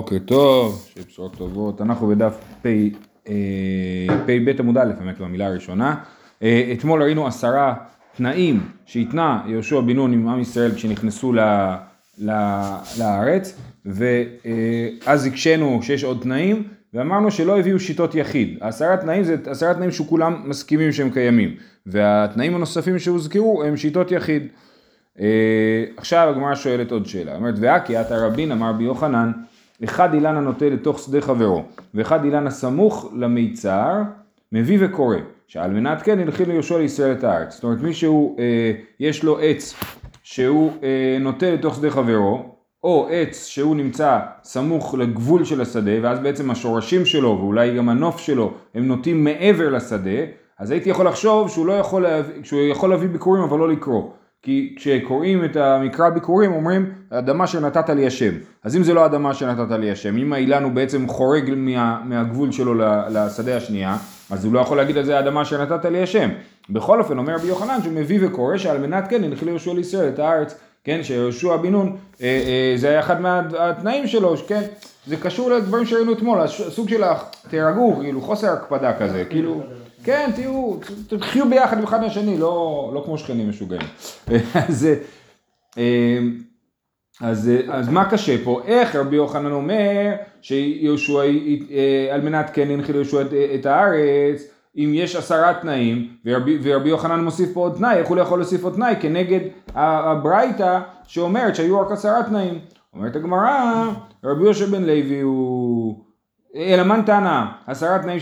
בוקר טוב, שיהיה בשורות טובות, אנחנו בדף פ"ב עמוד א', באמת במילה הראשונה. אה, אתמול ראינו עשרה תנאים שהתנה יהושע בן נון עם עם ישראל כשנכנסו לארץ, ואז הקשינו שיש עוד תנאים, ואמרנו שלא הביאו שיטות יחיד. עשרה תנאים זה עשרה תנאים שכולם מסכימים שהם קיימים, והתנאים הנוספים שהוזכרו הם שיטות יחיד. אה, עכשיו הגמרא שואלת עוד שאלה, אומרת ואקי עתה רבין אמר ביוחנן אחד אילן הנוטה לתוך שדה חברו, ואחד אילן הסמוך למיצר, מביא וקורא, שעל מנת כן ילכי ליהושע לישראל את הארץ. זאת אומרת, מישהו, אה, יש לו עץ שהוא אה, נוטה לתוך שדה חברו, או עץ שהוא נמצא סמוך לגבול של השדה, ואז בעצם השורשים שלו, ואולי גם הנוף שלו, הם נוטים מעבר לשדה, אז הייתי יכול לחשוב שהוא לא יכול להביא, שהוא יכול להביא ביקורים אבל לא לקרוא. כי כשקוראים את המקרא ביקורים אומרים אדמה שנתת לי השם. אז אם זה לא אדמה שנתת לי השם, אם האילן הוא בעצם חורג מה, מהגבול שלו לשדה השנייה, אז הוא לא יכול להגיד על זה אדמה שנתת לי השם. בכל אופן אומר רבי יוחנן שהוא מביא וקורא שעל מנת כן ילך ליהושע לישראל את הארץ, כן, שיהושע בן נון, אה, אה, זה היה אחד מהתנאים שלו, כן, זה קשור לדברים שראינו אתמול, הסוג של תירגעו, כאילו חוסר הקפדה כזה, כאילו כן, תהיו, תחיו ביחד אחד מהשני, לא, לא כמו שכנים משוגעים. אז, אה, אז, אז מה קשה פה? איך רבי יוחנן אומר שיהושע, אה, על מנת כן ינחיל יהושע את, את הארץ, אם יש עשרה תנאים, ורבי, ורבי יוחנן מוסיף פה עוד תנאי, איך הוא לא יכול להוסיף עוד תנאי כנגד הברייתא שאומרת שהיו רק עשרה תנאים. אומרת הגמרא, רבי יהושע בן לוי הוא... אלא מן טענה, עשרה תנאים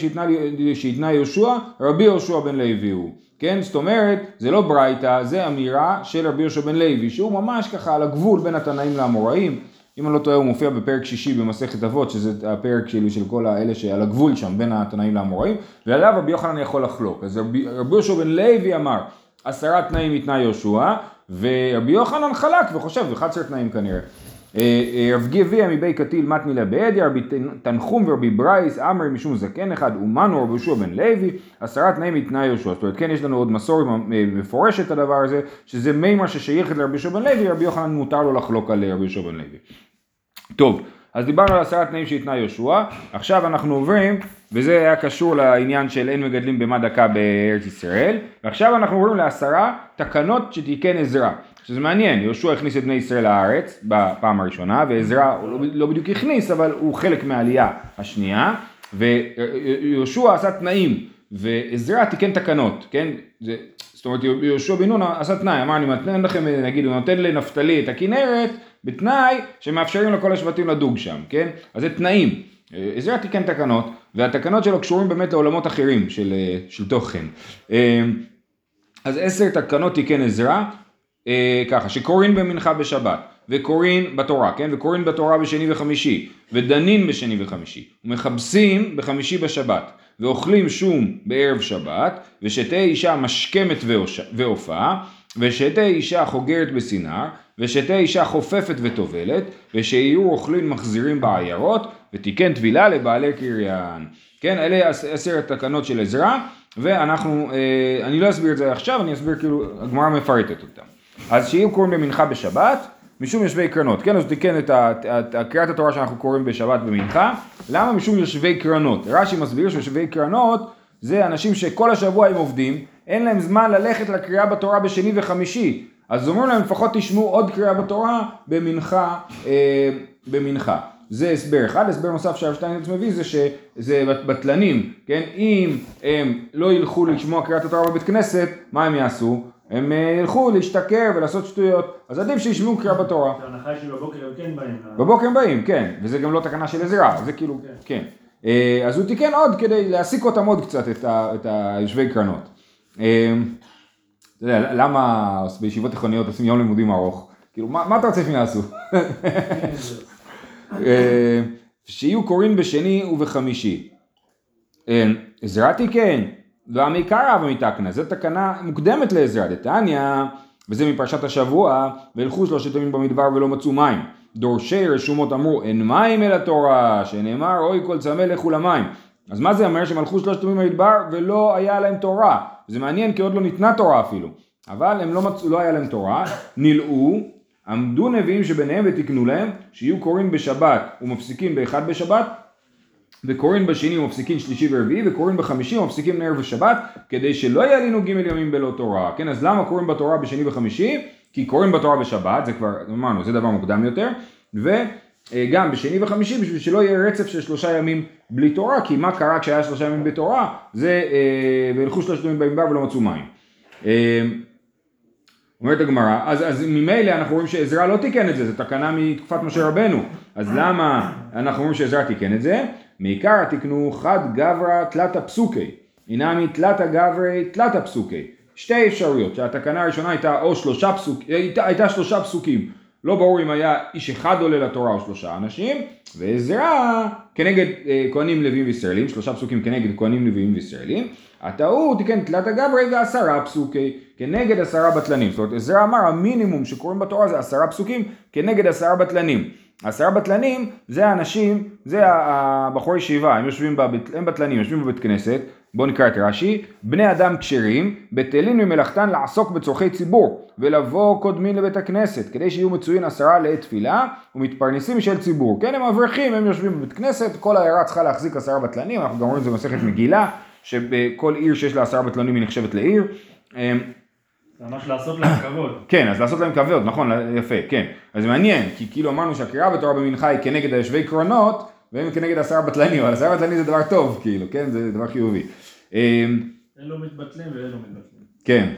שהתנה יהושע, רבי יהושע בן לוי הוא. כן, זאת אומרת, זה לא ברייתא, זה אמירה של רבי יהושע בן לוי, שהוא ממש ככה על הגבול בין התנאים לאמוראים. אם אני לא טועה הוא מופיע בפרק שישי במסכת אבות, שזה הפרק שלי של כל האלה שעל הגבול שם בין התנאים לאמוראים, ועליו רבי יוחנן יכול לחלוק. אז רבי, רבי יהושע בן לוי אמר, עשרה תנאים התנה יהושע, ורבי יוחנן חלק וחושב, 11 תנאים כנראה. אה, אה, רב גביה מבי קטיל מתנילה בעדיה, רבי תנחום ורבי ברייס, עמרי משום זקן אחד, אומנו רבי יהושע בן לוי, עשרה תנאים מתנאי יהושע. זאת אומרת, כן יש לנו עוד מסורת מפורשת הדבר הזה, שזה מימה ששייכת לרבי יהושע בן לוי, רבי יוחנן מותר לו לחלוק על רבי יהושע בן לוי. טוב, אז דיברנו על עשרה תנאים שהתנה יהושע, עכשיו אנחנו עוברים, וזה היה קשור לעניין של אין מגדלים במה דקה בארץ ישראל, ועכשיו אנחנו עוברים לעשרה תקנות שתיקן עזרא. שזה מעניין, יהושע הכניס את בני ישראל לארץ בפעם הראשונה, ועזרא הוא לא, לא בדיוק הכניס, אבל הוא חלק מהעלייה השנייה, ויהושע עשה תנאים, ועזרא תיקן תקנות, כן? זה, זאת אומרת יהושע בן נון עשה תנאי, אמר אני מתנן לכם, נגיד הוא נותן לנפתלי את הכנרת, בתנאי שמאפשרים לכל השבטים לדוג שם, כן? אז זה תנאים. עזרא תיקן תקנות, והתקנות שלו קשורים באמת לעולמות אחרים של, של תוכן. אז עשר תקנות תיקן עזרא, אה, ככה, שקוראים במנחה בשבת, וקוראים בתורה, כן? וקוראים בתורה בשני וחמישי, ודנים בשני וחמישי, ומכבסים בחמישי בשבת, ואוכלים שום בערב שבת, ושתהא אישה משכמת ועופה, ושתהא אישה חוגרת בסינר, ושתהא אישה חופפת וטובלת, ושיהיו אוכלים מחזירים בעיירות, ותיקן טבילה לבעלי קריין. כן, אלה עשרת תקנות של עזרא, ואנחנו, אה, אני לא אסביר את זה עכשיו, אני אסביר כאילו, הגמרא מפרטת אותם. אז שיהיו קוראים במנחה בשבת, משום יושבי קרנות, כן, אז תיקן את קריאת התורה שאנחנו קוראים בשבת במנחה, למה משום יושבי קרנות? רש"י מסביר שיושבי קרנות זה אנשים שכל השבוע הם עובדים, אין להם זמן ללכת לקריאה בתורה בשני וחמישי, אז אומרים להם לפחות תשמעו עוד קריאה בתורה במנחה, אה, במנחה. זה הסבר אחד, הסבר נוסף שהרב שטיינץ מביא זה שזה בטלנים, כן? אם הם לא ילכו לשמוע קריאת התורה בבית כנסת, מה הם יעשו? הם אה, ילכו להשתכר ולעשות שטויות, אז עדיף שישמעו קריאה בתורה. ההנחה היא שבבוקר הם כן באים. בבוקר הם באים, כן, וזה גם לא תקנה של עזרה, זה כאילו, כן. כן. אה, אז הוא תיקן עוד כדי להעסיק אותם עוד קצת, את היושבי קרנות. אה, אתה יודע, למה בישיבות תיכוניות עושים יום לימודים ארוך? כאילו, מה אתה רוצה שהם יעשו? שיהיו קוראים בשני ובחמישי. עזרה תיקן. והמקרא ומתקנה, זו תקנה מוקדמת לעזרא דתניא, וזה מפרשת השבוע, והלכו שלושת ימים במדבר ולא מצאו מים. דורשי רשומות אמרו אין מים אל התורה, שנאמר אוי כל צמא לכו למים. אז מה זה אומר שהם הלכו שלושת ימים במדבר ולא היה להם תורה? זה מעניין כי עוד לא ניתנה תורה אפילו. אבל הם לא מצאו, לא היה להם תורה, נלאו, עמדו נביאים שביניהם ותיקנו להם שיהיו קוראים בשבת ומפסיקים באחד בשבת וקוראים בשני ומפסיקים שלישי ורביעי וקוראים בחמישי ומפסיקים ערב ושבת כדי שלא ילינו ג' ימים בלא תורה כן אז למה קוראים בתורה בשני וחמישי כי קוראים בתורה בשבת זה כבר אמרנו זה דבר מוקדם יותר וגם בשני וחמישי בשביל שלא יהיה רצף של שלושה ימים בלי תורה כי מה קרה כשהיה שלושה ימים בתורה זה אה, וילכו שלושת ימים במדבר ולא מצאו מים. אה, אומרת הגמרא, אז, אז ממילא אנחנו רואים שעזרא לא תיקן את זה, זו תקנה מתקופת משה רבנו, אז למה אנחנו רואים שעזרא תיקן את זה? מעיקר תקנו חד גברא תלתא פסוקי, אינמי תלתא גברי תלתא פסוקי, שתי אפשרויות, שהתקנה הראשונה הייתה או שלושה פסוקים, הייתה, הייתה שלושה פסוקים, לא ברור אם היה איש אחד עולה לתורה או שלושה אנשים, ועזרא כנגד אה, כהנים לווים וישראלים, שלושה פסוקים כנגד כהנים לווים וישראלים, הטעות היא כן תלת הגברי ועשרה פסוקי כנגד עשרה בטלנים. זאת אומרת עזרא אמר המינימום שקוראים בתורה זה עשרה פסוקים כנגד עשרה בטלנים. עשרה בטלנים זה האנשים, זה הבחורי ישיבה, הם יושבים, בבית, הם בטלנים, יושבים בבית כנסת, בואו נקרא את רש"י, בני אדם כשרים, בטלים ממלאכתן לעסוק בצורכי ציבור, ולבוא קודמים לבית הכנסת, כדי שיהיו מצויים עשרה לעת תפילה, ומתפרנסים של ציבור. כן, הם אברכים, הם יושבים בבית כנסת, כל העיירה צריכה להחזיק עשרה בטלנים, אנחנו גם רואים את זה במסכת מגילה, שבכל עיר שיש לה עשרה בטלנים היא נחשבת לעיר. אמ, ממש לעשות להם כבוד. כן, אז לעשות להם כבוד, נכון, יפה, כן. אז זה מעניין, כי כאילו אמרנו שהקריאה בתורה במנחה היא כנגד היושבי קרונות, והם כנגד עשרה בטלנים, אבל עשרה בטלנים זה דבר טוב, כאילו, כן, זה דבר חיובי. אמ, אלו מתבטלים ואלו מתבטלים. כן.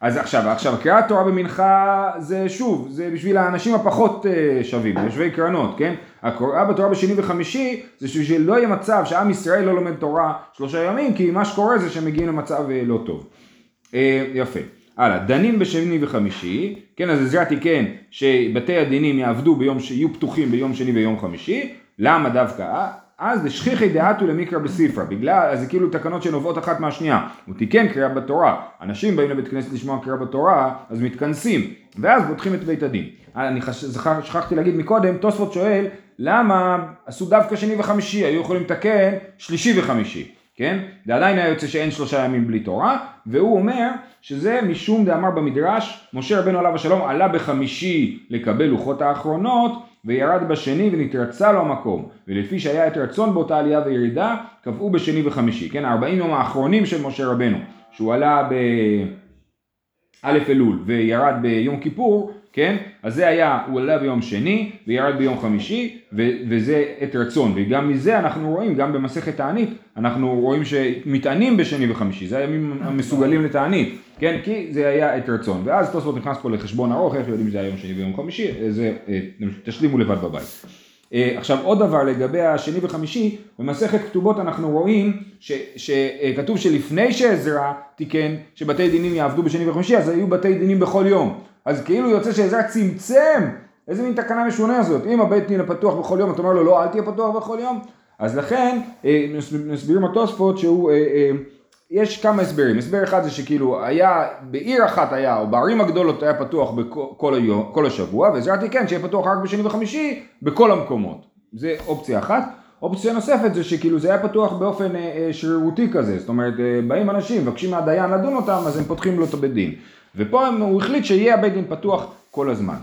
אז עכשיו, עכשיו הקריאת תורה במנחה זה שוב, זה בשביל האנשים הפחות uh, שווים, יושבי קרנות, כן? הקריאה בתורה בשני וחמישי זה בשביל לא יהיה מצב שעם ישראל לא לומד תורה שלושה ימים, כי מה שקורה זה שהם מגיעים למצב uh, לא טוב. Uh, יפה. הלאה, דנים בשני וחמישי, כן, אז עזרא תיקן שבתי הדינים יעבדו ביום, שיהיו פתוחים ביום שני ויום חמישי, למה דווקא? אז לשכיחי דעתו למיקרא בספרא, בגלל, אז זה כאילו תקנות שנובעות אחת מהשנייה. הוא תיקן קריאה בתורה, אנשים באים לבית כנסת לשמוע קריאה בתורה, אז מתכנסים, ואז פותחים את בית הדין. אני זכר, שכחתי להגיד מקודם, תוספות שואל, למה עשו דווקא שני וחמישי, היו יכולים לתקן שלישי וחמישי, כן? זה עדיין היה יוצא שאין שלושה ימים בלי תורה, והוא אומר שזה משום דאמר במדרש, משה רבנו עליו השלום עלה בחמישי לקבל לוחות האחרונות, וירד בשני ונתרצה לו המקום, ולפי שהיה את רצון באותה עלייה וירידה, קבעו בשני וחמישי, כן, הארבעים יום האחרונים של משה רבנו, שהוא עלה באלף אלול וירד ביום כיפור, כן, אז זה היה, הוא עלה ביום שני וירד ביום חמישי, ו- וזה את רצון, וגם מזה אנחנו רואים, גם במסכת תענית, אנחנו רואים שמטענים בשני וחמישי, זה הימים המסוגלים לתענית. כן? כי זה היה את רצון. ואז תוספות נכנס פה לחשבון ארוך, איך יודעים שזה היה יום שני ויום חמישי, זה אה, תשלימו לבד בבית. אה, עכשיו עוד דבר לגבי השני וחמישי, במסכת כתובות אנחנו רואים ש, שכתוב שלפני שעזרא תיקן שבתי דינים יעבדו בשני וחמישי, אז היו בתי דינים בכל יום. אז כאילו יוצא שעזרא צמצם, איזה מין תקנה משונה הזאת, אם הבית דין הפתוח בכל יום, אתה אומר לו לא אל תהיה פתוח בכל יום, אז לכן אה, מסבירים התוספות שהוא יש כמה הסברים, הסבר אחד זה שכאילו היה, בעיר אחת היה, או בערים הגדולות היה פתוח בכל היום, כל השבוע, לי כן, שיהיה פתוח רק בשני וחמישי בכל המקומות. זה אופציה אחת. אופציה נוספת זה שכאילו זה היה פתוח באופן אה, אה, שרירותי כזה, זאת אומרת אה, באים אנשים, מבקשים מהדיין לדון אותם, אז הם פותחים לו את הבית דין. ופה הוא החליט שיהיה הבית דין פתוח כל הזמן.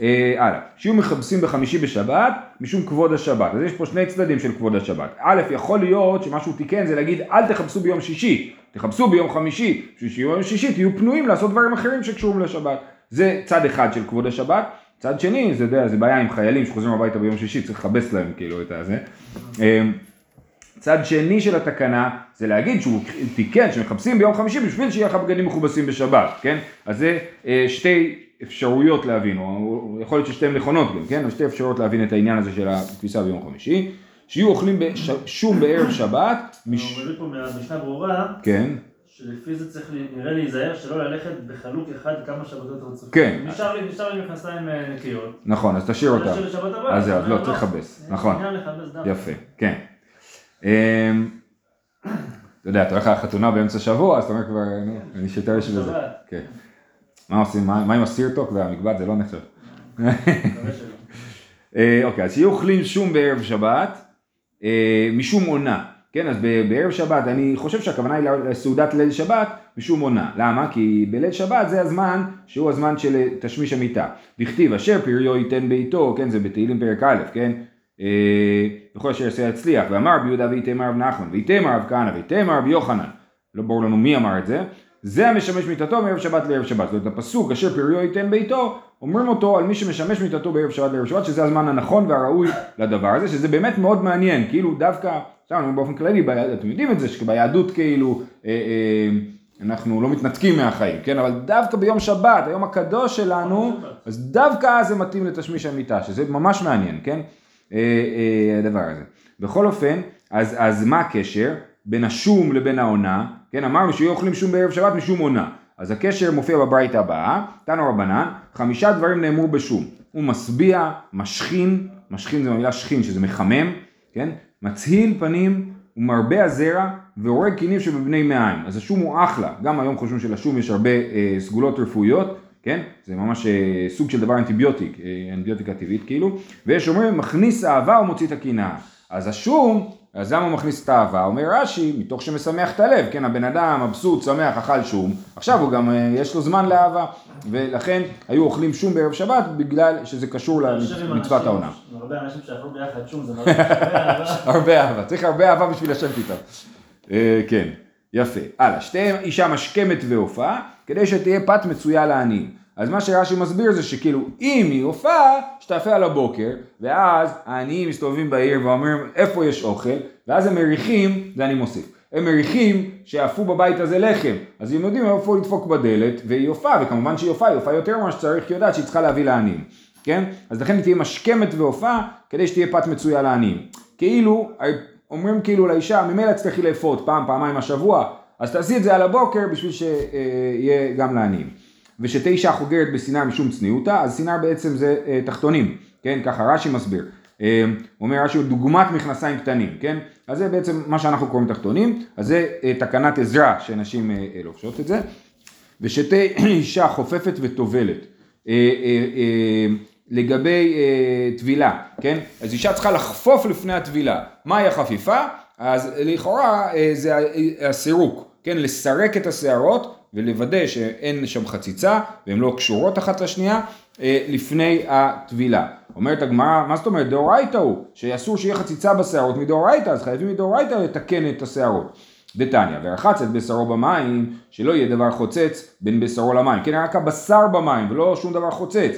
אה, הלאה, שיהיו מכבסים בחמישי בשבת משום כבוד השבת. אז יש פה שני צדדים של כבוד השבת. א', יכול להיות שמה שהוא תיקן זה להגיד אל תכבסו ביום שישי, תכבסו ביום חמישי, בשביל שיום שישי תהיו פנויים לעשות דברים אחרים שקשורים לשבת. זה צד אחד של כבוד השבת. צד שני, זה, יודע, זה בעיה עם חיילים שחוזרים הביתה ביום שישי, צריך לכבס להם כאילו את הזה. אה, צד שני של התקנה זה להגיד שהוא תיקן שמכבסים ביום חמישי בשביל שיהיה לך בגדים מכובסים בשבת, כן? אז זה אה, שתי אפשרויות להבין, או יכול להיות ששתיהן נכונות גם, כן? שתי אפשרויות להבין את העניין הזה של התפיסה ביום חמישי. שיהיו אוכלים שום בערב שבת. מש... מביא פה מהמשנה ברורה. כן. שלפי זה צריך נראה להיזהר שלא ללכת בחלוק אחד כמה שבתות רצופות. כן. נשאר לי, נשאר לי מכנסיים אה, נקיות. נכון, אז תשאיר אותם. אז זהו, לא, צריך לכבס. נכון. יפה, כן. אמ, אתה יודע, אתה הולך לחתונה באמצע שבוע, אז אתה אומר כבר, אני שותה בשביל זה. כן. מה עושים? מה עם הסירטוק והמקבט? זה לא נחשב. אה, אוקיי, אז שיהיו אוכלים שום בערב שבת, אה, משום עונה. כן, אז בערב שבת אני חושב שהכוונה היא לסעודת ליל שבת משום עונה. למה? כי בליל שבת זה הזמן שהוא הזמן של אה, תשמיש המיטה. דכתיב אשר פריו ייתן בעיתו, כן, זה בתהילים פרק א', כן? וכל אשר יעשה יצליח, ואמר רבי יהודה ויתמר רב נחמן, ויתמר רב כהנא, ויתמר רב יוחנן, לא ברור לנו מי אמר את זה, זה המשמש מיתתו מערב שבת לערב שבת. זאת אומרת, הפסוק אשר פריו ייתן בעיתו, אומרים אותו על מי שמשמש מיתתו בערב שבת לערב שבת, שזה הזמן הנכון והראוי לדבר הזה, שזה באמת מאוד מעניין, כאילו דווקא, סתם, אני אומר באופן כללי, אתם יודעים את זה, שביהדות כאילו, אה, אה, אנחנו לא מתנתקים מהחיים, כן, אבל דווקא ביום שבת, היום הקדוש שלנו, אז דווקא אז זה מתאים לתשמיש המיטה, שזה ממש מעניין, כן, הדבר הזה. בכל אופן, אז, אז מה הקשר בין השום לבין העונה, כן, אמרנו שיהיו אוכלים שום בערב שבת משום עונה, אז הקשר מופיע בברייתא הבאה, תנו רבנן, חמישה דברים נאמרו בשום, הוא משביע, משכין, משכין זה המילה שכין שזה מחמם, כן, מצהיל פנים, ומרבה הזרע, והורג קינים שבבני מעיים, אז השום הוא אחלה, גם היום חושבים שלשום יש הרבה אה, סגולות רפואיות, כן? זה ממש אה, סוג של דבר אנטיביוטיק, אה, אנטיביוטיקה טבעית כאילו, ויש אומרים מכניס אהבה ומוציא את הקנאה. אז השום, אז למה הוא מכניס את האהבה? אומר רש"י, מתוך שמשמח את הלב, כן? הבן אדם מבסוט, שמח, אכל שום, עכשיו הוא גם, אה, יש לו זמן לאהבה, ולכן היו אוכלים שום בערב שבת בגלל שזה קשור למצוות העונה. הרבה אנשים שאכלו ביחד שום, זה הרבה אהבה. צריך הרבה אהבה בשביל לשבת איתם. כן, יפה. הלאה, שתהיה אישה משכמת והופעה, כדי שתהיה פת מצויה לעניים. אז מה שרש"י מסביר זה שכאילו אם היא הופעה, שתעפה על הבוקר, ואז העניים מסתובבים בעיר ואומרים איפה יש אוכל, ואז הם מריחים, זה אני מוסיף, הם מריחים שאפו בבית הזה לחם, אז הם יודעים איפה לדפוק בדלת, והיא הופעה, וכמובן שהיא הופעה, היא הופעה יותר ממה שצריך, היא יודעת שהיא צריכה להביא לעניים, כן? אז לכן היא תהיה משכמת והופעה, כדי שתהיה פת מצויה לעניים. כאילו, אומרים כאילו לאישה, ממילא תצטרכי לאפות פעם, פעמיים השבוע, אז תעשי את זה על הבוקר בשביל שיהיה גם לעניים. ושתהיה אישה חוגרת בסינר משום צניעותה, אז סינר בעצם זה אה, תחתונים, כן? ככה רש"י מסביר. אה, אומר רש"י הוא דוגמת מכנסיים קטנים, כן? אז זה בעצם מה שאנחנו קוראים תחתונים, אז זה אה, תקנת עזרה שנשים לובשות את זה. ושתהיה אישה חופפת וטובלת. לגבי טבילה, כן? אז אישה צריכה לחפוף לפני הטבילה. מהי החפיפה? אז לכאורה אה, זה ה- הסירוק, כן? לסרק את השערות ולוודא שאין שם חציצה והן לא קשורות אחת לשנייה אה, לפני הטבילה. אומרת הגמרא, מה זאת אומרת? דאורייתא הוא, שאסור שיהיה חציצה בשערות מדאורייתא, אז חייבים מדאורייתא לתקן את השערות. דתניא, ורחץ את בשרו במים, שלא יהיה דבר חוצץ בין בשרו למים. כן, רק הבשר במים, ולא שום דבר חוצץ.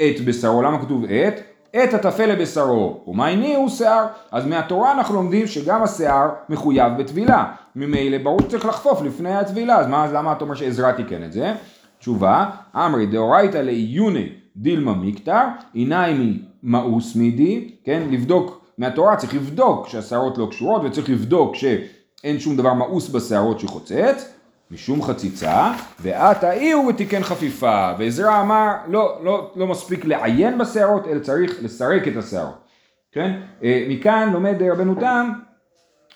את בשרו, למה כתוב את? את הטפל לבשרו, ומה הניעו שיער. אז מהתורה אנחנו לומדים שגם השיער מחויב בטבילה. ממילא ברור שצריך לחפוף לפני הטבילה, אז מה, אז למה אתה אומר שעזרא תיקן את זה? תשובה, אמרי דאורייתא לעיוני דילמה מקטר, עיניים מאוס מידי, כן, לבדוק, מהתורה צריך לבדוק שהשערות לא קשורות וצריך לבדוק שאין שום דבר מאוס בשערות שחוצץ, משום חציצה, ואת האיהו ותיקן חפיפה, ועזרא אמר לא, לא, לא מספיק לעיין בשערות, אלא צריך לסרק את השערות, כן? אה, מכאן לומד רבנו תם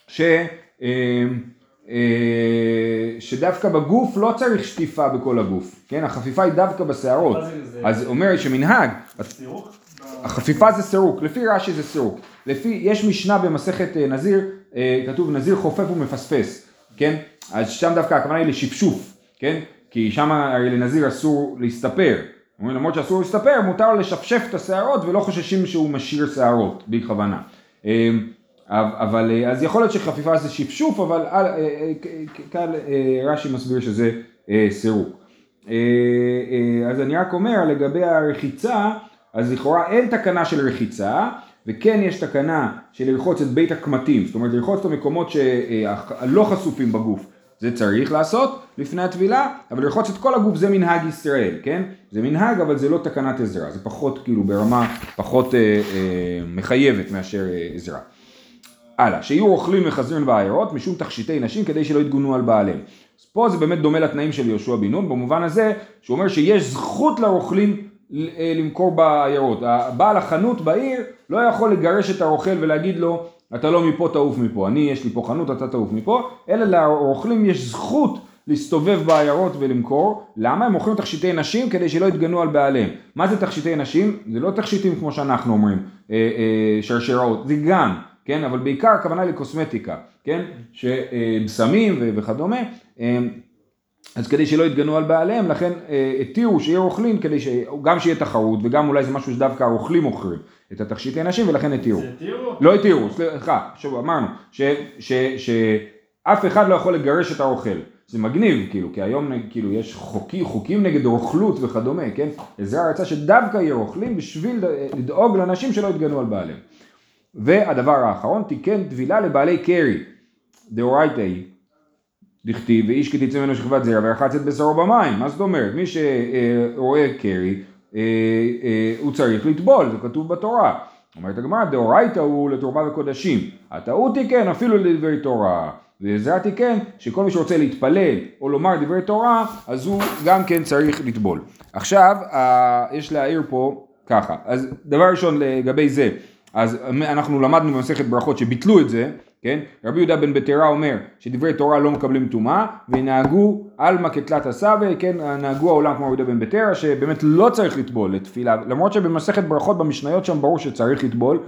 ש... אה, אה, שדווקא בגוף לא צריך שטיפה בכל הגוף, כן? החפיפה היא דווקא בשערות. אז אומר שמנהג? החפיפה זה סירוק, לפי רש"י זה סירוק. לפי, יש משנה במסכת נזיר, כתוב נזיר חופף ומפספס, כן? אז שם דווקא הכוונה היא לשפשוף, כן? כי שם הרי לנזיר אסור להסתפר. אומרים למרות שאסור להסתפר, מותר לשפשף את השערות ולא חוששים שהוא משאיר שערות, בכוונה. אה, אבל אה, אז יכול להיות שחפיפה זה שפשוף, אבל אה, אה, כאן רש"י מסביר שזה סירוק. אז אני רק אומר לגבי הרחיצה, אז לכאורה אין תקנה של רחיצה, וכן יש תקנה של לרחוץ את בית הקמטים, זאת אומרת לרחוץ את המקומות שהלא חשופים בגוף, זה צריך לעשות לפני הטבילה, אבל לרחוץ את כל הגוף זה מנהג ישראל, כן? זה מנהג אבל זה לא תקנת עזרה, זה פחות כאילו ברמה פחות אה, אה, מחייבת מאשר אה, עזרה. הלאה, שיהיו אוכלים מחזירים בעיירות משום תכשיטי נשים כדי שלא יתגונו על בעליהם. אז פה זה באמת דומה לתנאים של יהושע בן נון במובן הזה שהוא אומר שיש זכות לרוכלים אה, למכור בעיירות. הבעל החנות בעיר לא יכול לגרש את הרוכל ולהגיד לו אתה לא מפה תעוף מפה, אני יש לי פה חנות אתה תעוף מפה, אלא לרוכלים יש זכות להסתובב בעיירות ולמכור, למה? הם מוכרים תכשיטי נשים כדי שלא יתגנו על בעליהם. מה זה תכשיטי נשים? זה לא תכשיטים כמו שאנחנו אומרים, אה, אה, שרשראות, זה גם, כן, אבל בעיקר הכוונה לקוסמטיקה, כן, שבשמים ו- וכדומה, אה, אז כדי שלא יתגנו על בעליהם, לכן אה, התירו שיהיה רוכלים, כדי שגם שיהיה תחרות, וגם אולי זה משהו שדווקא הרוכלים מוכרים את התכשיטי נשים, ולכן התירו. זה התירו? לא התירו, סליחה, שוב אמרנו, שאף אחד לא יכול לגרש את האוכל. זה מגניב, כאילו, כי היום כאילו יש חוקי, חוקים נגד רוכלות וכדומה, כן? עזרא רצה שדווקא יהיה רוכלים בשביל לדאוג לאנשים שלא יתגנו על בעליהם. והדבר האחרון, תיקן טבילה לבעלי קרי, דאורייתא היא, דכתיב, ואיש כי תצא ממנו שכבת זרע וירחץ את בשרו במים, מה זאת אומרת? מי שרואה קרי, אה, אה, הוא צריך לטבול, זה כתוב בתורה. אומרת הגמרא, דאורייתא הוא לתרומה וקודשים, הטעות היא כן אפילו לדברי תורה. ועזרתי כן, שכל מי שרוצה להתפלל או לומר דברי תורה, אז הוא גם כן צריך לטבול. עכשיו, יש להעיר פה ככה, אז דבר ראשון לגבי זה, אז אנחנו למדנו במסכת ברכות שביטלו את זה, כן? רבי יהודה בן בטרה אומר שדברי תורה לא מקבלים טומאה ונהגו עלמא כתלת הסבא, כן? נהגו העולם כמו רבי יהודה בן בטרה שבאמת לא צריך לטבול לתפילה, למרות שבמסכת ברכות במשניות שם ברור שצריך לטבול,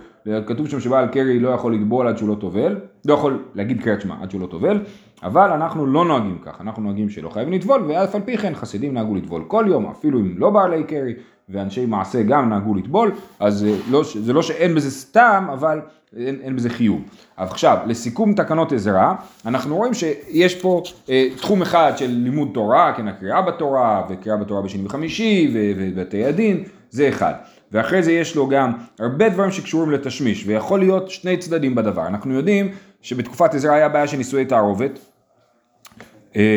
כתוב שם שבעל קרי לא יכול לטבול עד שהוא לא טובל, לא יכול להגיד קריאת שמע עד שהוא לא טובל, אבל אנחנו לא נוהגים כך, אנחנו נוהגים שלא חייבים לטבול ואף על פי כן חסידים נהגו לטבול כל יום, אפילו אם לא בעלי קרי ואנשי מעשה גם נהגו לטבול, אז זה לא, זה לא שאין בזה סתם, אבל אין, אין בזה חיוב. עכשיו, לסיכום תקנות עזרה, אנחנו רואים שיש פה אה, תחום אחד של לימוד תורה, כן, הקריאה בתורה, וקריאה בתורה בשני וחמישי, ובתי הדין, זה אחד. ואחרי זה יש לו גם הרבה דברים שקשורים לתשמיש, ויכול להיות שני צדדים בדבר. אנחנו יודעים שבתקופת עזרה היה בעיה של נישואי תערובת,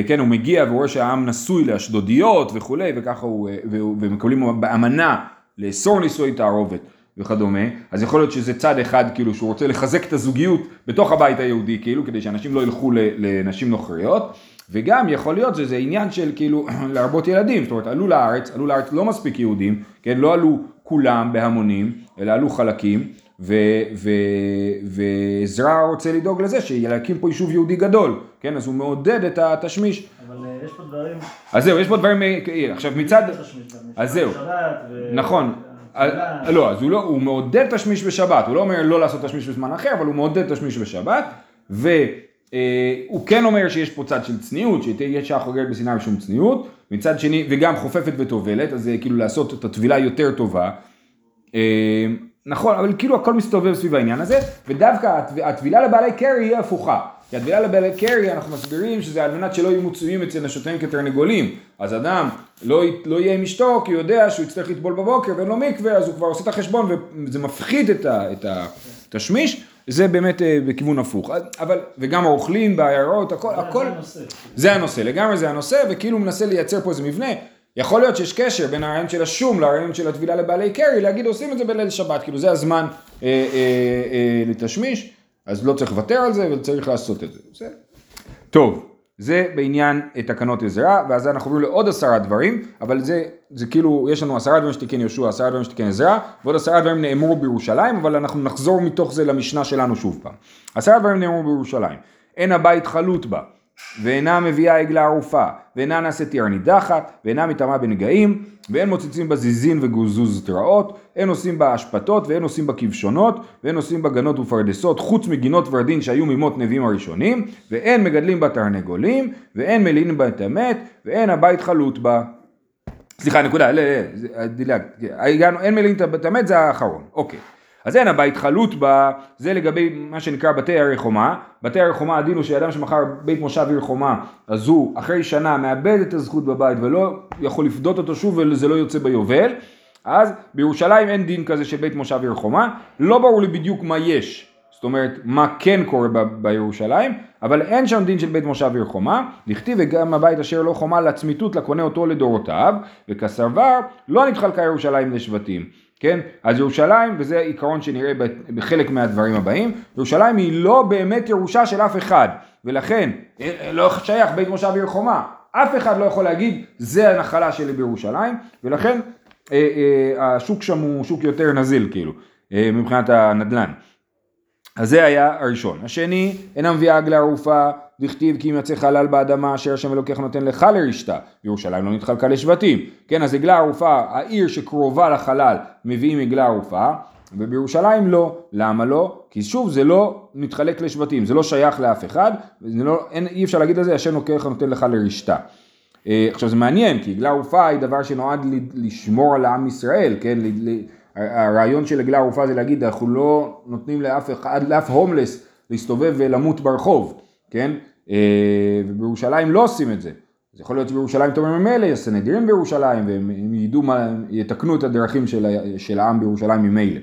כן, הוא מגיע ורואה שהעם נשוי לאשדודיות וכולי, וככה הוא, אה, ומקבלים באמנה לאסור נישואי תערובת וכדומה, אז יכול להיות שזה צד אחד כאילו שהוא רוצה לחזק את הזוגיות בתוך הבית היהודי כאילו, כדי שאנשים לא ילכו לנשים נוכריות, וגם יכול להיות שזה עניין של כאילו להרבות ילדים, זאת אומרת עלו לארץ, עלו לארץ לא מספיק יהודים, כן, לא עלו כולם בהמונים, אלא עלו חלקים, ועזרא רוצה לדאוג לזה שיקים פה יישוב יהודי גדול, כן, אז הוא מעודד את התשמיש. אבל אה, יש פה דברים... אז זהו, יש פה דברים, אה, עכשיו מצד... אז זהו, נכון. לא, אז הוא, לא, הוא מעודד תשמיש בשבת, הוא לא אומר לא לעשות תשמיש בזמן אחר, אבל הוא מעודד תשמיש בשבת, והוא אה, כן אומר שיש פה צד של צניעות, שתהיה אישה חוגגת בסיני משום צניעות, מצד שני, וגם חופפת וטובלת, אז כאילו לעשות את הטבילה יותר טובה. נכון, אבל כאילו הכל מסתובב סביב העניין הזה, ודווקא הטבילה לבעלי קרי היא הפוכה. כי הטבילה לבעלי קרי, אנחנו מסבירים שזה על מנת שלא יהיו מצויים אצל נשותיהם כתרנגולים. אז אדם לא, לא יהיה עם אשתו, כי הוא יודע שהוא יצטרך לטבול בבוקר ואין לו מקווה, אז הוא כבר עושה את החשבון וזה מפחיד את, ה, את התשמיש. זה באמת אה, בכיוון הפוך, אבל, וגם האוכלים בעיירות, הכל, זה הכל, הנושא. זה הנושא, לגמרי זה הנושא, וכאילו מנסה לייצר פה איזה מבנה, יכול להיות שיש קשר בין הרעיון של השום לרעיון של הטבילה לבעלי קרי, להגיד עושים את זה בליל שבת, כאילו זה הזמן אה, אה, אה, לתשמיש, אז לא צריך לוותר על זה וצריך לעשות את זה. בסדר. טוב, זה בעניין תקנות עזרא, ואז אנחנו עוברים לעוד עשרה דברים, אבל זה, זה כאילו, יש לנו עשרה דברים שתיקן יהושע, עשרה דברים שתיקן עזרא, ועוד עשרה דברים נאמרו בירושלים, אבל אנחנו נחזור מתוך זה למשנה שלנו שוב פעם. עשרה דברים נאמרו בירושלים, אין הבית חלוט בה. ואינה מביאה עגלה ערופה, ואינה נעשית יער נידחת, ואינה מטמאה בנגעים, ואין מוצצים בה זיזין וגוזוז תרעות, אין עושים בה אשפתות, ואין עושים בה כבשונות, ואין עושים בה גנות ופרדסות, חוץ מגינות ורדין שהיו ממות נביאים הראשונים, ואין מגדלים בה תרנגולים, ואין מלינים בה את המת, ואין הבית חלוט בה. סליחה, נקודה, לא, לא, דילג, אין מלינים את המת זה האחרון, אוקיי. אז אין הבית חלוט בה, זה לגבי מה שנקרא בתי ערי חומה. בתי ערי חומה הדין הוא שאדם שמכר בית מושב עיר חומה, אז הוא אחרי שנה מאבד את הזכות בבית ולא יכול לפדות אותו שוב וזה לא יוצא ביובל. אז בירושלים אין דין כזה של בית מושב עיר חומה, לא ברור לי בדיוק מה יש. זאת אומרת, מה כן קורה ב- בירושלים, אבל אין שם דין של בית מושב עיר חומה, דכתיב וגם הבית אשר לא חומה לצמיתות לקונה אותו לדורותיו, וכסרבר לא נתחלקה ירושלים לשבטים. כן? אז ירושלים, וזה עיקרון שנראה בחלק מהדברים הבאים, ירושלים היא לא באמת ירושה של אף אחד, ולכן לא שייך בית מושב עיר חומה, אף אחד לא יכול להגיד זה הנחלה שלי בירושלים, ולכן אה, אה, השוק שם הוא שוק יותר נזיל כאילו, אה, מבחינת הנדל"ן. אז זה היה הראשון. השני, אינה מביאה עגלה ערופה, דכתיב כי יצא חלל באדמה אשר השם אלוקיך נותן לך לרשתה, ירושלים לא נתחלקה לשבטים. כן, אז עגלה ערופה, העיר שקרובה לחלל מביאים עגלה ערופה, ובירושלים לא. למה לא? כי שוב זה לא מתחלק לשבטים, זה לא שייך לאף אחד, לא, אין, אי אפשר להגיד על זה, השם לוקח נותן לך לרשתה. אה, עכשיו זה מעניין, כי עגלה ערופה היא דבר שנועד לשמור על עם ישראל, כן? הרעיון של עגלה ערופה זה להגיד, אנחנו לא נותנים לאף אחד, לאף הומלס להסתובב ולמות ברחוב, כן? אה, ובירושלים לא עושים את זה. אז יכול להיות שבירושלים אתה ממילא, יש סנהדרין בירושלים, והם הם ידעו מה, יתקנו את הדרכים של, של העם בירושלים ממילא.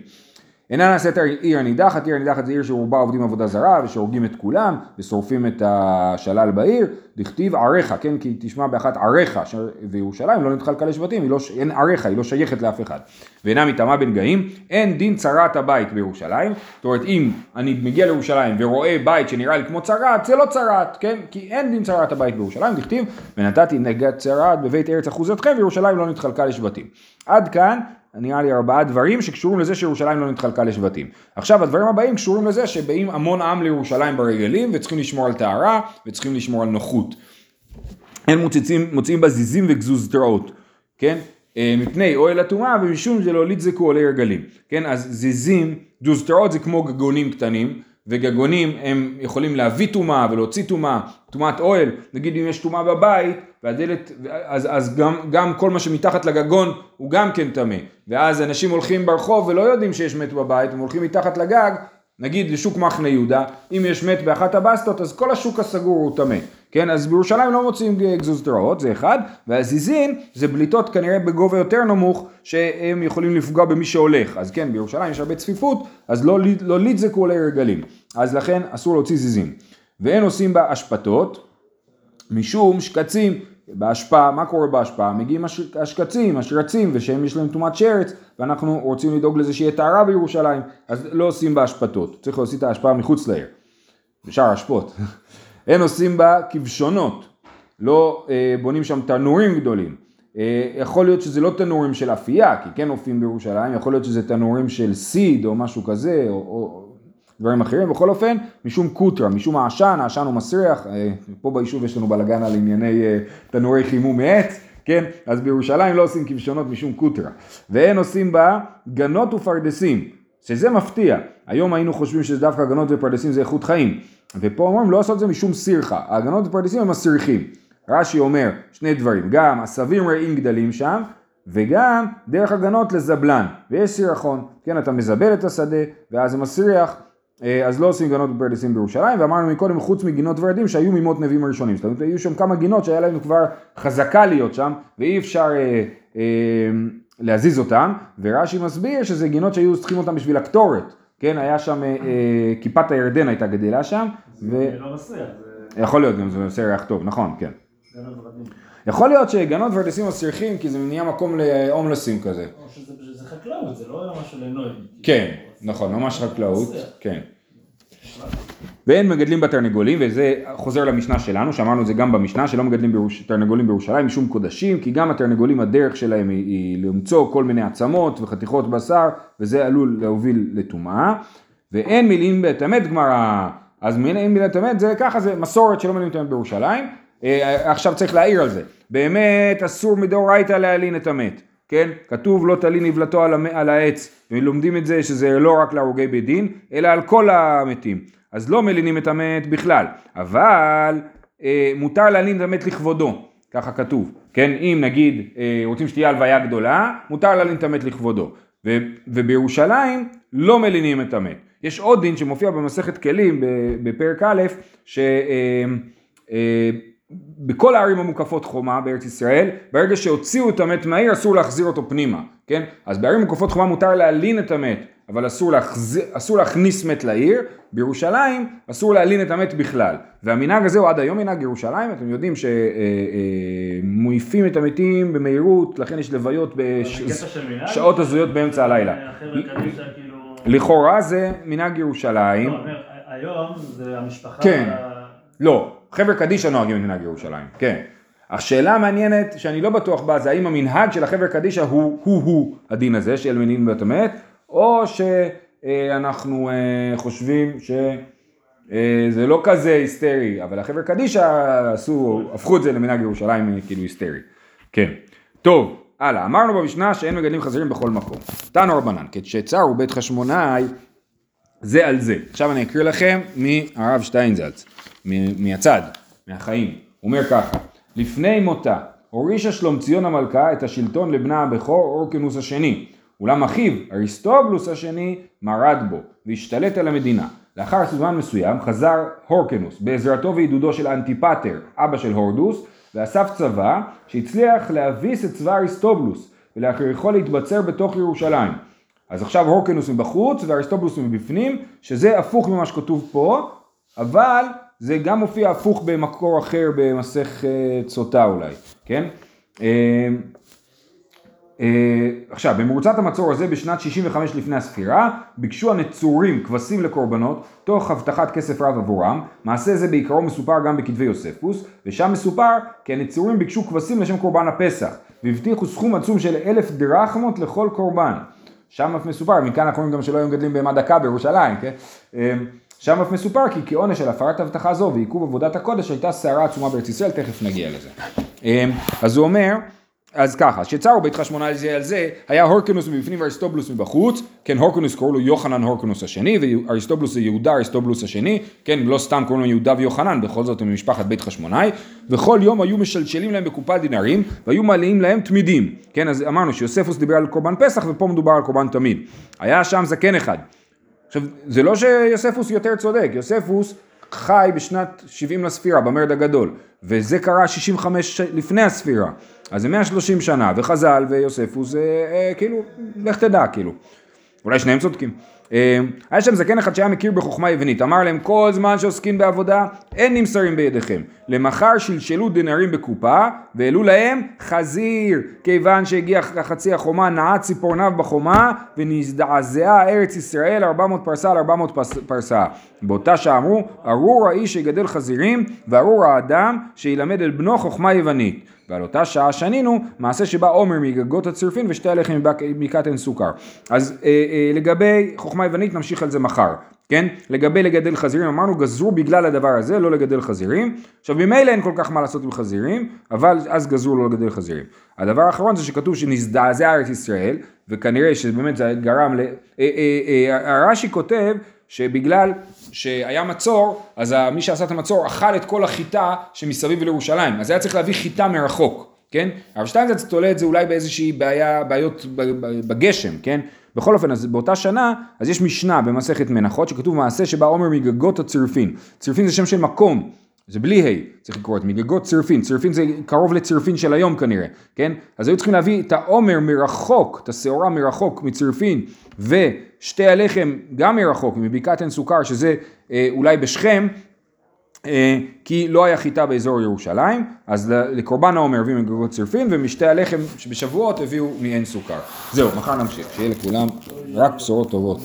אינה נעשית עיר הנידחת, עיר הנידחת זה עיר שרובה עובדים עבודה זרה ושהורגים את כולם ושורפים את השלל בעיר, דכתיב עריך, כן, כי תשמע באחת עריך, ש- וירושלים לא נתחלקה לשבטים, לא, אין עריך, היא לא שייכת לאף אחד. ואינה מטמאה בין גאים, אין דין צרת הבית בירושלים, זאת אומרת אם אני מגיע לירושלים ורואה בית שנראה לי כמו צרת, זה לא צרת, כן, כי אין דין צרת הבית בירושלים, דכתיב ונתתי נגד צרת בבית ארץ אחוזתכם וירושלים לא נתחלקה לשבטים. עד כאן נראה לי ארבעה דברים שקשורים לזה שירושלים לא נתחלקה לשבטים. עכשיו הדברים הבאים קשורים לזה שבאים המון עם לירושלים ברגלים וצריכים לשמור על טהרה וצריכים לשמור על נוחות. הם מוצאים, מוצאים בה זיזים וגזוזתראות, כן? אה, מפני אוהל הטומאה ומשום שלא ליצזקו עולי רגלים, כן? אז זיזים, גזוזתראות זה כמו גגונים קטנים, וגגונים הם יכולים להביא טומאה ולהוציא טומאה, טומאת אוהל, נגיד אם יש טומאה בבית, והדלת, אז, אז גם, גם כל מה שמתחת לגגון הוא גם כן טמא, ואז אנשים הולכים ברחוב ולא יודעים שיש מת בבית, הם הולכים מתחת לגג, נגיד לשוק מחנה יהודה, אם יש מת באחת הבסטות אז כל השוק הסגור הוא טמא, כן, אז בירושלים לא מוצאים גזוזתראות, זה אחד, והזיזין זה בליטות כנראה בגובה יותר נמוך, שהם יכולים לפגוע במי שהולך, אז כן, בירושלים יש הרבה צפיפות, אז לא, לא לידזקו עולי רגלים, אז לכן אסור להוציא זיזין, ואין עושים בה אשפתות, משום שקצים בהשפעה, מה קורה בהשפעה? מגיעים הש- השקצים, השרצים, ושהם יש להם טומאת שרץ, ואנחנו רוצים לדאוג לזה שיהיה טהרה בירושלים, אז לא עושים בה השפתות, צריך להוציא את ההשפעה מחוץ לעיר, בשאר האשפות. אין עושים בה כבשונות, לא אה, בונים שם תנורים גדולים. אה, יכול להיות שזה לא תנורים של אפייה, כי כן עופים בירושלים, יכול להיות שזה תנורים של סיד או משהו כזה, או, או דברים אחרים, בכל אופן, משום קוטרה, משום העשן, העשן הוא מסריח, אה, פה ביישוב יש לנו בלאגן על ענייני אה, תנורי חימום מעץ, כן, אז בירושלים לא עושים כבשונות משום קוטרה, ואין עושים בה גנות ופרדסים, שזה מפתיע, היום היינו חושבים שזה דווקא גנות ופרדסים זה איכות חיים, ופה אומרים לא לעשות את זה משום סירחה, הגנות ופרדסים הם מסריחים, רש"י אומר שני דברים, גם עשבים רעים גדלים שם, וגם דרך הגנות לזבלן, ויש סירחון, כן, אתה מזבל את השדה, ואז זה מסריח, אה, אז לא עושים גנות ופרדסים בירושלים, ואמרנו מקודם חוץ מגינות ורדים שהיו מימות נביאים הראשונים, זאת אומרת היו שם כמה גינות שהיה להם כבר חזקה להיות שם, ואי אפשר אה, אה, להזיז אותם, ורש"י מסביר שזה גינות שהיו צריכים אותם בשביל הקטורת, כן, היה שם, אה, אה, כיפת הירדן הייתה גדלה שם, זה לא מסריח, זה ויכול להיות גם זה עושה ריח טוב, נכון, כן. יכול להיות שגנות ורדסים מסריחים כי זה נהיה מקום להומלסים כזה. או שזה שזה חקלאות, זה לא משהו לנוי. כן, נכון, ממש חקלאות. כן. ואין מגדלים בתרנגולים, וזה חוזר למשנה שלנו, שאמרנו את זה גם במשנה, שלא מגדלים בירוש, תרנגולים בירושלים משום קודשים, כי גם התרנגולים הדרך שלהם היא, היא למצוא כל מיני עצמות וחתיכות בשר, וזה עלול להוביל לטומאה. ואין מילים בטמאת גמרא, אז אין מילים בטמאת, זה ככה, זה מסורת שלא מילים בטמאת בירושלים. אה, עכשיו צריך להעיר על זה, באמת אסור מדאורייתא להלין את המת. כן? כתוב לא תלין נבלתו על, המ- על העץ, ולומדים את זה שזה לא רק להרוגי בית דין, אלא על כל המתים. אז לא מלינים את המת בכלל, אבל אה, מותר להלין את המת לכבודו, ככה כתוב, כן? אם נגיד אה, רוצים שתהיה הלוויה גדולה, מותר להלין את המת לכבודו. ו, ובירושלים לא מלינים את המת. יש עוד דין שמופיע במסכת כלים בפרק א', ש... אה, אה, הערים המוקפות חומה בארץ ישראל, ברגע שהוציאו את המת מהעיר אסור להחזיר אותו פנימה, כן? אז בערים מוקפות חומה מותר להלין את המת, אבל אסור, להחזיר, אסור להכניס מת לעיר, בירושלים אסור להלין את המת בכלל. והמנהג הזה הוא עד היום מנהג ירושלים, אתם יודעים שמעיפים את המתים במהירות, לכן יש לוויות מנהג? בשעות הזויות באמצע הלילה. החבר'ה קדישא כאילו... לכאורה זה מנהג ירושלים, לא, היום זה המשפחה... כן. לא, חבר'ה קדישא נוהגים את מנהג ירושלים, כן. השאלה המעניינת שאני לא בטוח בה זה האם המנהג של החבר'ה קדישא הוא הוא הוא הדין הזה של מנין בית המת, או שאנחנו אה, חושבים שזה לא כזה היסטרי, אבל החבר'ה קדישא עשו, הפכו את זה למנהג ירושלים אה, כאילו היסטרי. כן. טוב, הלאה, אמרנו במשנה שאין מגדלים חזירים בכל מקום. תנו רבנן, כשצרו בית חשמונאי זה על זה. עכשיו אני אקריא לכם מהרב שטיינזלץ, מהצד, מהחיים. הוא אומר ככה, לפני מותה הורישה שלומציון המלכה את השלטון לבנה הבכור אורקנוס השני, אולם אחיו אריסטובלוס השני מרד בו והשתלט על המדינה. לאחר זמן מסוים חזר הורקנוס בעזרתו ועידודו של אנטיפטר, אבא של הורדוס, ואסף צבא שהצליח להביס את צבא אריסטובלוס ולהכריחו להתבצר בתוך ירושלים. אז עכשיו הורקנוס מבחוץ ואריסטובלוס מבפנים, שזה הפוך ממה שכתוב פה, אבל זה גם מופיע הפוך במקור אחר במסכת סוטה אולי, כן? אה, עכשיו, במרוצת המצור הזה בשנת 65 לפני הספירה, ביקשו הנצורים כבשים לקורבנות, תוך הבטחת כסף רב עבורם. מעשה זה בעיקרו מסופר גם בכתבי יוספוס, ושם מסופר כי הנצורים ביקשו כבשים לשם קורבן הפסח, והבטיחו סכום עצום של אלף דרחמות לכל קורבן. שם אף מסופר, מכאן אנחנו רואים גם שלא היו מגדלים בהמה דקה בירושלים, כן? אה, שם אף מסופר כי כעונש של הפרת הבטחה זו ועיכוב עבודת הקודש הייתה סערה עצומה בארץ ישראל, תכף נגיע לזה. אה, אז הוא אומר, אז ככה, שצרו בית חשמונאי זה על זה, היה הורקנוס מבפנים ואריסטובלוס מבחוץ, כן הורקנוס קראו לו יוחנן הורקנוס השני, ואריסטובלוס זה יהודה אריסטובלוס השני, כן לא סתם קוראים לו יהודה ויוחנן, בכל זאת הם ממשפחת בית חשמונאי, וכל יום היו משלשלים להם בקופת דינרים, והיו מעלים להם תמידים, כן אז אמרנו שיוספוס דיבר על קורבן פסח, ופה מדובר על קורבן תמיד. היה שם זקן אחד. עכשיו, זה לא שיוספוס יותר צודק, יוספוס חי בשנת 70 לספירה, במרד הגדול, וזה קרה 65 לפני הספירה, אז זה 130 שנה, וחז"ל ויוספוס, אה, אה, כאילו, לך תדע, כאילו. אולי שניהם צודקים. אה, היה שם זקן אחד שהיה מכיר בחוכמה יוונית, אמר להם כל זמן שעוסקים בעבודה אין נמסרים בידיכם. למחר שלשלו דינרים בקופה והעלו להם חזיר, כיוון שהגיע חצי החומה נעה ציפורניו בחומה ונזדעזעה ארץ ישראל 400 פרסה על 400 פרס- פרסה. באותה שעה אמרו ארור האיש שיגדל חזירים וארור האדם שילמד את בנו חוכמה יוונית. ועל אותה שעה שנינו מעשה שבא עומר מגגות הצרפין ושתי הלחם עין סוכר. אז אה, אה, לגבי חוכמה יוונית נמשיך על זה מחר, כן? לגבי לגדל חזירים אמרנו גזרו בגלל הדבר הזה לא לגדל חזירים. עכשיו ממילא אין כל כך מה לעשות עם חזירים, אבל אז גזרו לא לגדל חזירים. הדבר האחרון זה שכתוב שנזדעזע ארץ ישראל, וכנראה שבאמת זה גרם ל... אה, אה, אה, הרש"י כותב שבגלל שהיה מצור, אז מי שעשה את המצור אכל את כל החיטה שמסביב לירושלים, אז היה צריך להביא חיטה מרחוק, כן? הרב שטיינזלץ תולה את זה אולי באיזושהי בעיה, בעיות בגשם, כן? בכל אופן, אז באותה שנה, אז יש משנה במסכת מנחות שכתוב מעשה שבא עומר מגגות הצרפין. צרפין זה שם של מקום, זה בלי ה', צריך לקרוא את מגגות צירפין, צירפין זה קרוב לצירפין של היום כנראה, כן? אז היו צריכים להביא את העומר מרחוק, את השעורה מרחוק מצירפין, ושתי הלחם גם מרחוק, מבקעת עין סוכר, שזה אה, אולי בשכם, אה, כי לא היה חיטה באזור ירושלים, אז לקורבן העומר הביאו מגגות צירפין, ומשתי הלחם שבשבועות הביאו מעין סוכר. זהו, מחר נמשיך, שיהיה לכולם רק בשורות טובות.